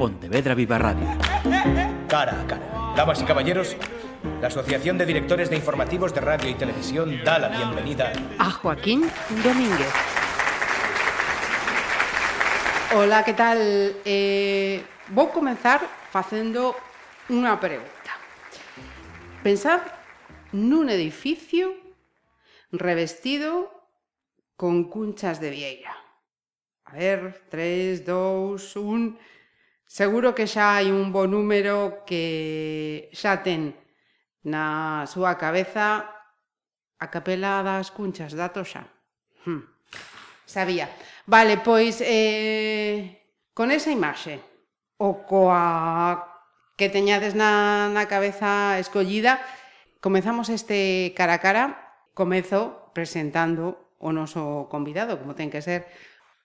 Pontevedra Viva Radio. Cara a cara. Damas y caballeros, la Asociación de Directores de Informativos de Radio y Televisión da la bienvenida a Joaquín Domínguez. Hola, que tal? Eh, vou comenzar facendo unha pregunta. Pensad nun edificio revestido con cunchas de vieira. A ver, 3, 2, 1... Seguro que xa hai un bo número que xa ten na súa cabeza a capela das cunchas da toxa. Hm. Sabía. Vale, pois eh, con esa imaxe o coa que teñades na, na cabeza escollida, comezamos este cara a cara. Comezo presentando o noso convidado, como ten que ser.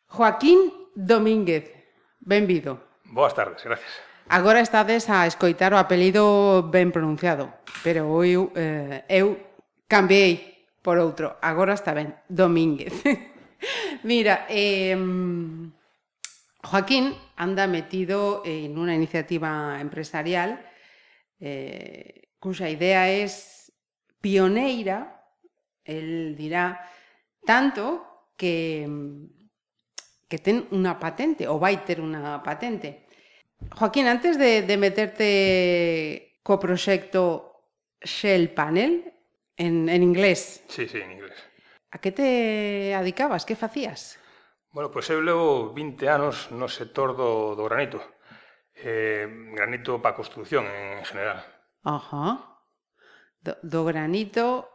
Joaquín Domínguez, benvido. Boas tardes, gracias. Agora estades a escoitar o apelido ben pronunciado, pero eu, eh, eu cambiei por outro. Agora está ben, Domínguez. Mira, eh, Joaquín anda metido en unha iniciativa empresarial eh, cuxa idea é pioneira, el dirá, tanto que que ten unha patente ou vai ter unha patente. Joaquín, antes de, de meterte co proxecto Shell Panel, en, en inglés. Sí, sí, en inglés. A que te adicabas? Que facías? Bueno, pois pues eu levo 20 anos no sector do, do granito. Eh, granito para construcción en general. Ajá. Do, do granito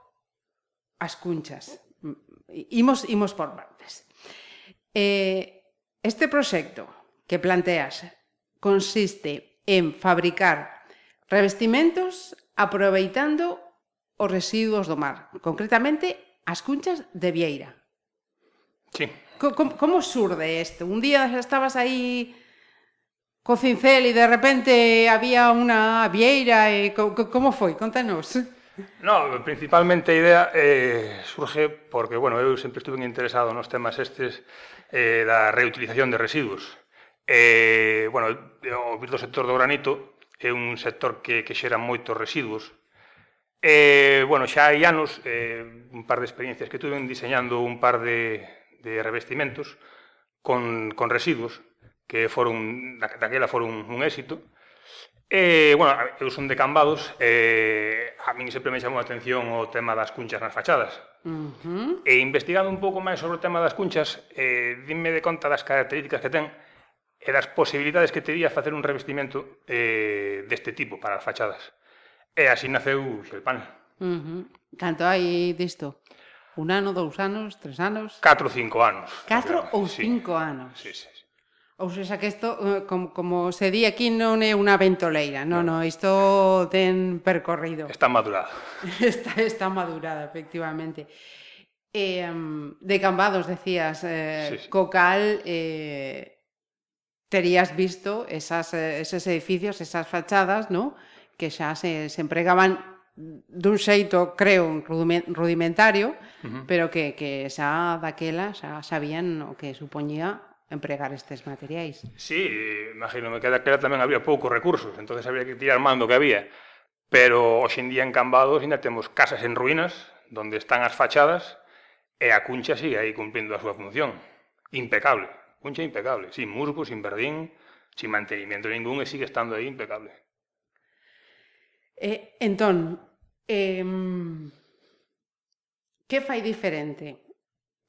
as cunchas. Imos, imos por partes. Eh, este proxecto que planteas consiste en fabricar revestimentos aproveitando os residuos do mar, concretamente as cunchas de Vieira. Sí. Como, como surde isto? Un día estabas aí co cincel e de repente había unha vieira e co, como foi? Contanos. No, principalmente a idea eh, surge porque, bueno, eu sempre estuve interesado nos temas estes eh, da reutilización de residuos. Eh, bueno, o vir do sector do granito é un sector que, que xera moitos residuos. Eh, bueno, xa hai anos, eh, un par de experiencias que tuve diseñando un par de, de revestimentos con, con residuos, que foron, daquela foron un éxito, Eh, bueno, eu son de Cambados, eh, a min sempre me chamou a atención o tema das cunchas nas fachadas. Uh -huh. E investigando un pouco máis sobre o tema das cunchas, eh, dime de conta das características que ten, e das posibilidades que tería facer un revestimento eh, deste tipo para as fachadas. E así naceu Xelpan. Uh -huh. Canto hai disto? Un ano, dous anos, tres anos? Catro, cinco anos. Catro ou cinco sí. anos? Sí, sí, sí. Ou seja, que isto, eh, como, como se di aquí, non é unha ventoleira. Non, non, no, isto ten percorrido. Está madurada. está, está madurada, efectivamente. Eh, de Cambados, decías, eh, sí, sí. co cal... Eh, terías visto esas, eh, eses edificios, esas fachadas, ¿no? que xa se, se empregaban dun xeito, creo, rudimentario, uh -huh. pero que, que xa daquela xa sabían o que supoñía empregar estes materiais. Sí, imagino que daquela tamén había poucos recursos, entonces había que tirar mando que había. Pero hoxendía en Cambados ainda temos casas en ruínas, donde están as fachadas, e a cuncha sigue aí cumplindo a súa función. Impecable. Cuncha impecable, sin musgo, sin verdín, sin mantenimiento ningún e sigue estando aí impecable. Eh, entón, eh, que fai diferente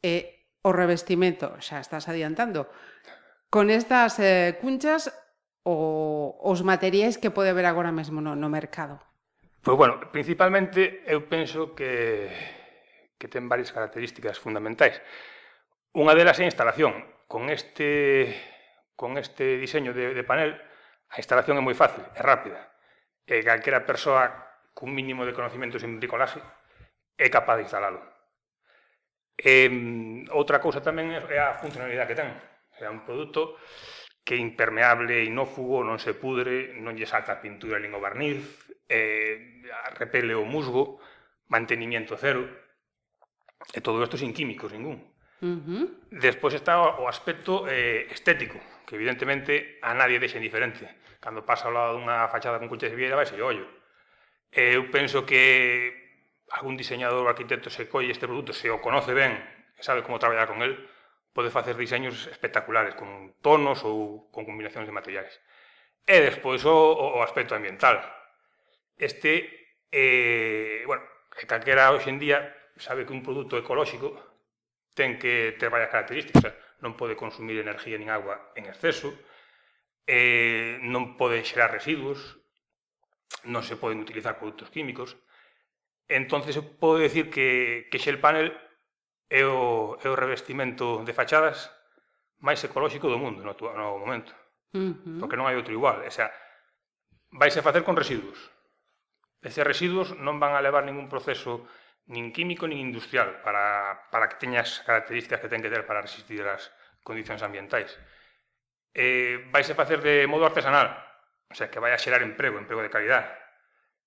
eh, o revestimento, xa estás adiantando, con estas eh, cunchas o os materiais que pode haber agora mesmo no, no mercado? Pois, bueno, principalmente eu penso que, que ten varias características fundamentais. Unha delas é a instalación con este, con este diseño de, de panel, a instalación é moi fácil, é rápida. Eh, e calquera persoa cun mínimo de conocimientos en bricolaje é capaz de instalalo. E, outra cousa tamén é a funcionalidade que ten. É un produto que é impermeable, inófugo, non se pudre, non lle saca pintura nin o barniz, eh, repele o musgo, mantenimiento cero, e todo isto sin químicos ningún. Uh -huh. Despois está o aspecto eh, estético, que evidentemente a nadie deixa indiferente. Cando pasa ao lado dunha fachada con cuches de viera, vai ser ollo. Eh, eu penso que algún diseñador ou arquitecto se colle este produto, se o conoce ben, e sabe como traballar con el, pode facer diseños espectaculares, con tonos ou con combinacións de materiais. E despois o, o aspecto ambiental. Este, eh, bueno, que calquera hoxe en día sabe que un produto ecolóxico ten que ter varias características, non pode consumir enerxía nin agua en exceso, eh, non pode xerar residuos, non se poden utilizar produtos químicos. Entón, se pode decir que, que Shell Panel é o, é o revestimento de fachadas máis ecolóxico do mundo no, no momento. Uh -huh. Porque non hai outro igual. O sea, vais a facer con residuos. Eses residuos non van a levar ningún proceso nin químico nin industrial para, para que teñas as características que ten que ter para resistir as condicións ambientais. Eh, vaise facer de modo artesanal, o sea, que vai a xerar emprego, emprego de calidad.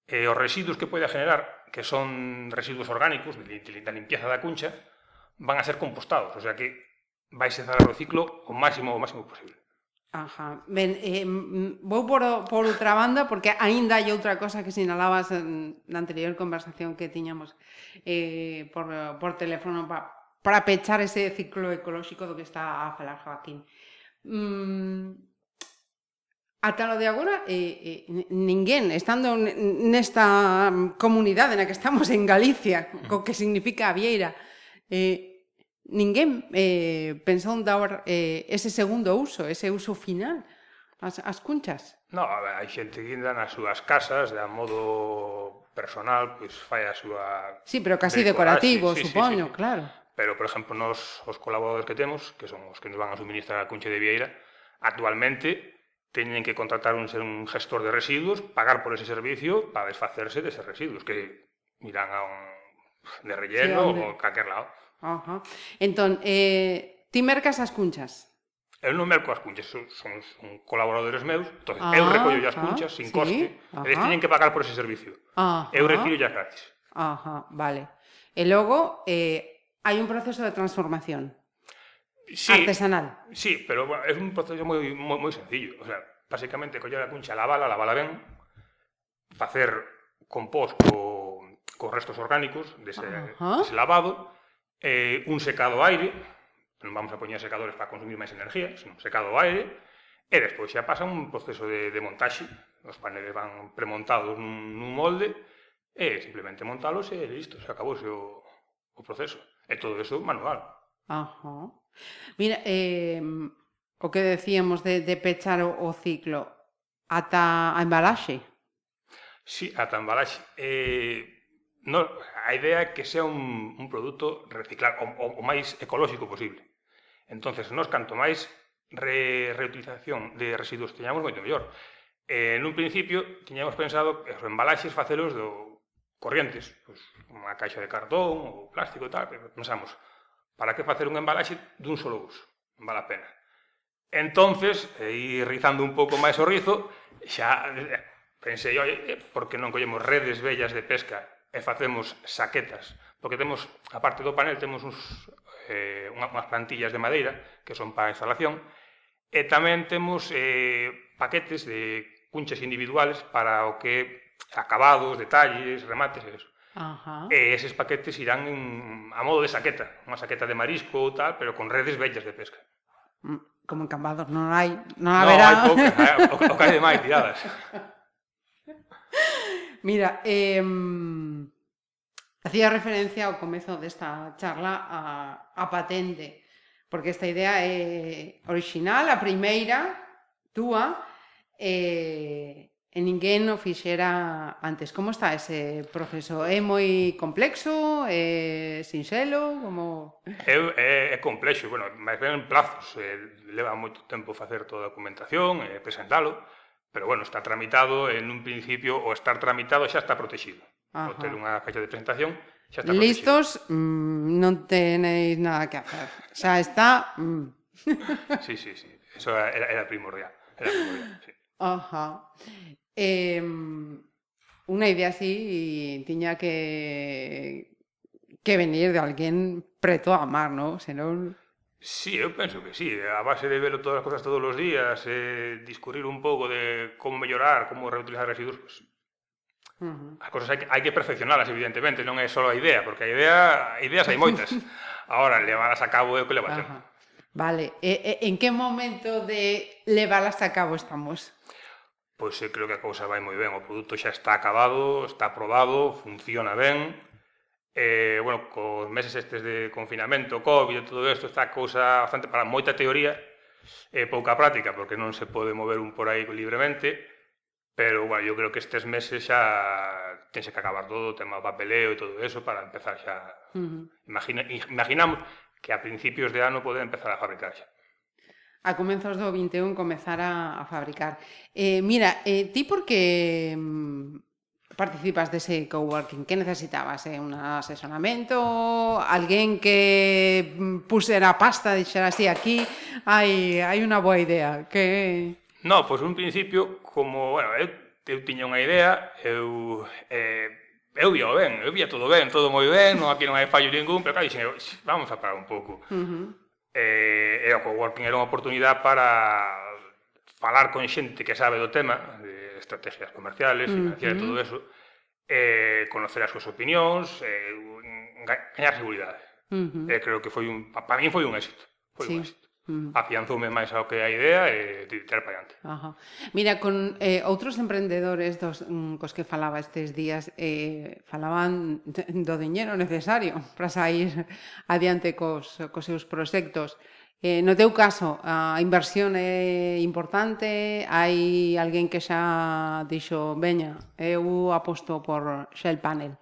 Eh, os residuos que poida generar, que son residuos orgánicos da limpieza da cuncha, van a ser compostados, o sea que vais a cerrar o ciclo o máximo o máximo posible. Ajá. Ben, eh, vou por, por outra banda porque aínda hai outra cosa que sinalabas na anterior conversación que tiñamos eh, por, por teléfono para pechar ese ciclo ecolóxico do que está a falar Joaquín. Mm, Ata lo de agora, eh, eh, ninguén, estando nesta comunidade na que estamos en Galicia, co que significa a Vieira, eh, ninguén eh, pensou en dar eh, ese segundo uso, ese uso final as, as cunchas. No, ver, hai xente que ainda nas súas casas, de a modo personal, pois fai a súa... Sí, pero casi decorativo, sí, supoño, sí, sí. claro. Pero, por exemplo, nos, os colaboradores que temos, que son os que nos van a suministrar a cuncha de Vieira, actualmente teñen que contratar un, un gestor de residuos, pagar por ese servicio para desfacerse deses residuos, que miran a un de relleno sí, ou a calquer lado. Ajá. Entón, eh, ti mercas as cunchas? Eu non merco as cunchas, son, son, son colaboradores meus, entón, ah, eu recollo as ah, cunchas sin sí, coste, ajá. eles teñen que pagar por ese servicio. Ajá. eu retiro as gratis. Ajá, vale. E logo, eh, hai un proceso de transformación sí, artesanal. Sí, pero bueno, é un proceso moi, moi, moi sencillo. O sea, basicamente, coller a cuncha, lavala, lavala ben, facer compost co, co restos orgánicos dese, dese lavado, eh, un secado aire, non vamos a poñer secadores para consumir máis energía, senón secado aire, e despois xa pasa un proceso de, de montaxe, os paneles van premontados nun, nun molde, e simplemente montalos e listo, se acabou o, o proceso. E todo eso manual. Ajá. Mira, eh, o que decíamos de, de pechar o, o ciclo, ata a embalaxe? Sí, ata a embalaxe. Eh, no, a idea é que sea un, un produto reciclar o, o, o máis ecolóxico posible. Entonces, nos canto máis re, reutilización de residuos teñamos, moito mellor. Eh, en un principio, tiñamos pensado que os embalaxes facelos do corrientes, pues, unha caixa de cartón ou plástico e tal, pero pensamos, para que facer un embalaxe dun solo uso? Non vale a pena. Entonces, e rizando un pouco máis o rizo, xa eh, pensei, oi, eh, por que non collemos redes bellas de pesca e facemos saquetas, porque temos, a parte do panel, temos uns, eh, unhas plantillas de madeira que son para a instalación, e tamén temos eh, paquetes de cunchas individuales para o que acabados, detalles, remates e eso. Ajá. E eses paquetes irán en, a modo de saqueta, unha saqueta de marisco ou tal, pero con redes vellas de pesca. Mm, como en Cambados non hai, non haberá... Non, hai poucas, o, o que hai de máis tiradas. Mira, eh, hacía referencia ao comezo desta charla a, a patente, porque esta idea é original, a primeira, túa, eh, e ninguén o fixera antes. Como está ese proceso? É moi complexo? É sinxelo? Como... É, é, é complexo, bueno, máis ben plazos. Eh, leva moito tempo facer toda a documentación, eh, presentalo. Pero bueno, está tramitado en un principio, o estar tramitado xa está protegido. Ajá. O ter unha fecha de presentación xa está Listos, protegido. Mmm, non tenéis nada que hacer. Xa está... Mmm. sí, sí, sí. Eso era, era primordial. Era primordial sí. Ajá. Eh, unha idea así tiña que que venir de alguén preto a amar, ¿no? Senón Sí, eu penso que sí. A base de velo todas as cosas todos os días, eh, discurrir un pouco de como mellorar, como reutilizar residuos, pues, Uh -huh. As cosas hai que, hai que perfeccionalas, evidentemente, non é só a idea, porque a idea, ideas hai moitas. Ahora, levalas a cabo é o que leva tempo. Vale, e, e, en que momento de levalas a cabo estamos? Pois eu creo que a cousa vai moi ben, o produto xa está acabado, está aprobado, funciona ben, eh, bueno, cos meses estes de confinamento, COVID, e todo isto, está cousa bastante para moita teoría e eh, pouca práctica, porque non se pode mover un por aí libremente, pero, bueno, eu creo que estes meses xa tense que acabar todo o tema papeleo e todo eso para empezar xa... Uh -huh. Imagina, imaginamos que a principios de ano poden empezar a fabricar xa a comenzos do 21 comezar a, a fabricar. Eh, mira, eh, ti porque mm, participas dese coworking? Que necesitabas? Eh? Un asesoramento? Alguén que mm, pusera pasta, dixera así, aquí hai, hai unha boa idea? Que... No, pois pues, un principio, como, bueno, eu, eu tiña unha idea, eu... Eh, eu vía ben, eu vía todo ben, todo moi ben, non aquí non hai fallo ningún, pero claro, dixen, vamos a parar un pouco. Uh -huh. Eh, e o coworking era unha oportunidade para falar con xente que sabe do tema, eh, estrategias comerciales, financieras, uh -huh. todo eso, eh, conocer as súas opinións, eh, gañar seguridade. Uh -huh. eh, creo que foi un, para mí foi un éxito. Foi sí. un éxito. Mm. afianzoume máis ao que a idea e tirar para diante. Ajá. Mira, con eh, outros emprendedores dos, mm, cos que falaba estes días eh, falaban do diñeiro necesario para sair adiante cos, cos seus proxectos. Eh, no teu caso, a inversión é importante, hai alguén que xa dixo, veña, eu aposto por Shell Panel.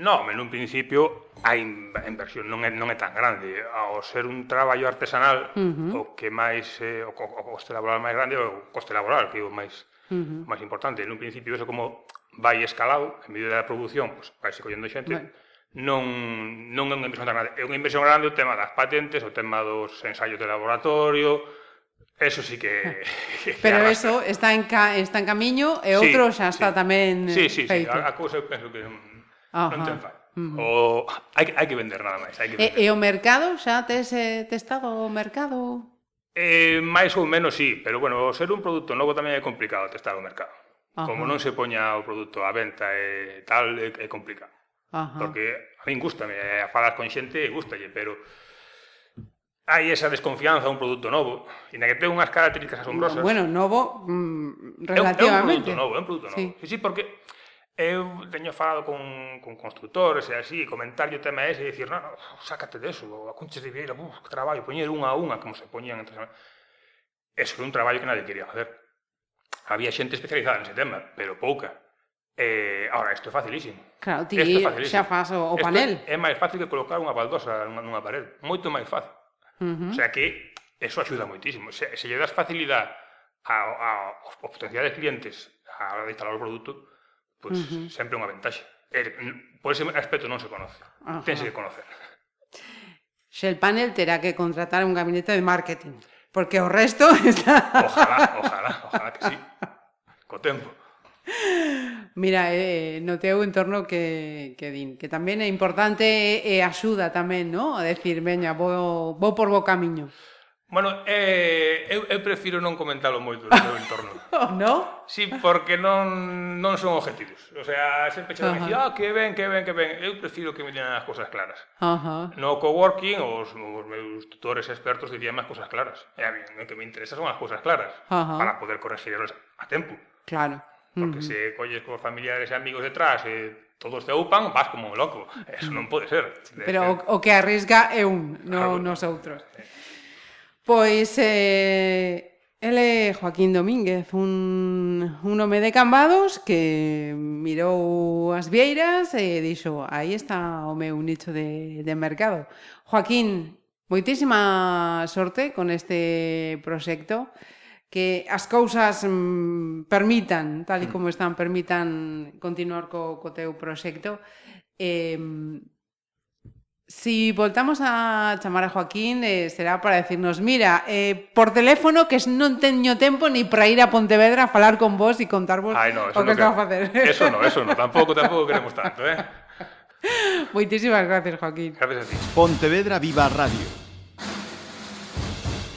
No, en un principio a inversión non é, non é tan grande. Ao ser un traballo artesanal, uh -huh. o que máis eh, o, o coste laboral máis grande é o coste laboral, que é o máis uh -huh. máis importante. En un principio eso como vai escalado, en medida da produción, pois pues, vai se collendo xente. Bueno non, non é unha inversión tan grande. É unha inversión grande o tema das patentes, o tema dos ensaios de laboratorio, Eso sí que... que Pero que eso está en, ca, está en camiño e sí, outro xa está sí. tamén sí, sí, feito. Sí, a, a cousa eu penso que non, Ajá. non ten fallo. Uh -huh. O hai, hai que vender nada máis, hai que vender. E, e o mercado xa tes eh, testado o mercado? Eh, máis ou menos sí, pero bueno, ser un produto novo tamén é complicado testar o mercado. Ajá. Como non se poña o produto á venta e tal, é, é complicado. Ajá. Porque a min gustame a falar con xente gustalle, pero hai esa desconfianza a un produto novo, e na que ten unhas características asombrosas. Bueno, novo mm, relativamente. É un, é un produto novo, é un produto novo. Sí, sí, sí porque Eu teño falado con, con constructores e así, comentar o tema ese e dicir, non, no, sácate deso, a Concha de Vieira, uf, que traballo, poñer unha a unha, como se poñían entre Eso era un traballo que nadie quería facer. Había xente especializada nese tema, pero pouca. Eh, ahora, isto é facilísimo. Claro, ti é xa faz o, o panel. Isto é máis fácil que colocar unha baldosa nunha, nunha pared. Moito máis fácil. Uh -huh. O sea que eso axuda moitísimo. Se, se lle das facilidade a, a, aos potenciales clientes a hora de instalar o produto, pois pues, uh -huh. sempre unha ventaxe. El, por ese aspecto non se conoce. Ajá. Tense que conocer. Se el panel terá que contratar un gabinete de marketing, porque o resto está... Ojalá, ojalá, ojalá que sí. Co tempo. Mira, eh, no teu entorno que, que din, que tamén é importante eh, eh, e, e axuda tamén, ¿no? A decir, veña, vou, vou por bo camiño. Bueno, eh, eu, eu prefiro non comentalo moito no meu entorno. Oh, no? Sí, porque non, non son objetivos. O sea, sempre xa me dicía, ah, que ben, que ben, que ben. Eu prefiro que me digan as cousas claras. Ajá. No coworking, os, os meus tutores expertos dirían as cousas claras. E a mí, o que me interesa son as cousas claras, Ajá. para poder corregirlas a tempo. Claro. Porque uh -huh. se colles con familiares e amigos detrás e todos te upan, vas como un loco. Eso non pode ser. Pero eh, o, o que arriesga é un, non nos outros. Pois, eh, Ele é Joaquín Domínguez, un, un home de Cambados que mirou as vieiras e dixo, aí está o meu nicho de, de mercado. Joaquín, moitísima sorte con este proxecto que as cousas mm, permitan, tal e como están, permitan continuar co, co teu proxecto. Eh, Si voltamos a chamar a Joaquín, eh, será para decirnos, mira, eh, por teléfono que non teño tempo ni para ir a Pontevedra a falar con vos e contarvos Ay, no, o que no está a facer. Eso no, eso no, tampouco, tampouco queremos tanto, eh? Moitísimas gracias, Joaquín. Gracias a ti. Pontevedra Viva Radio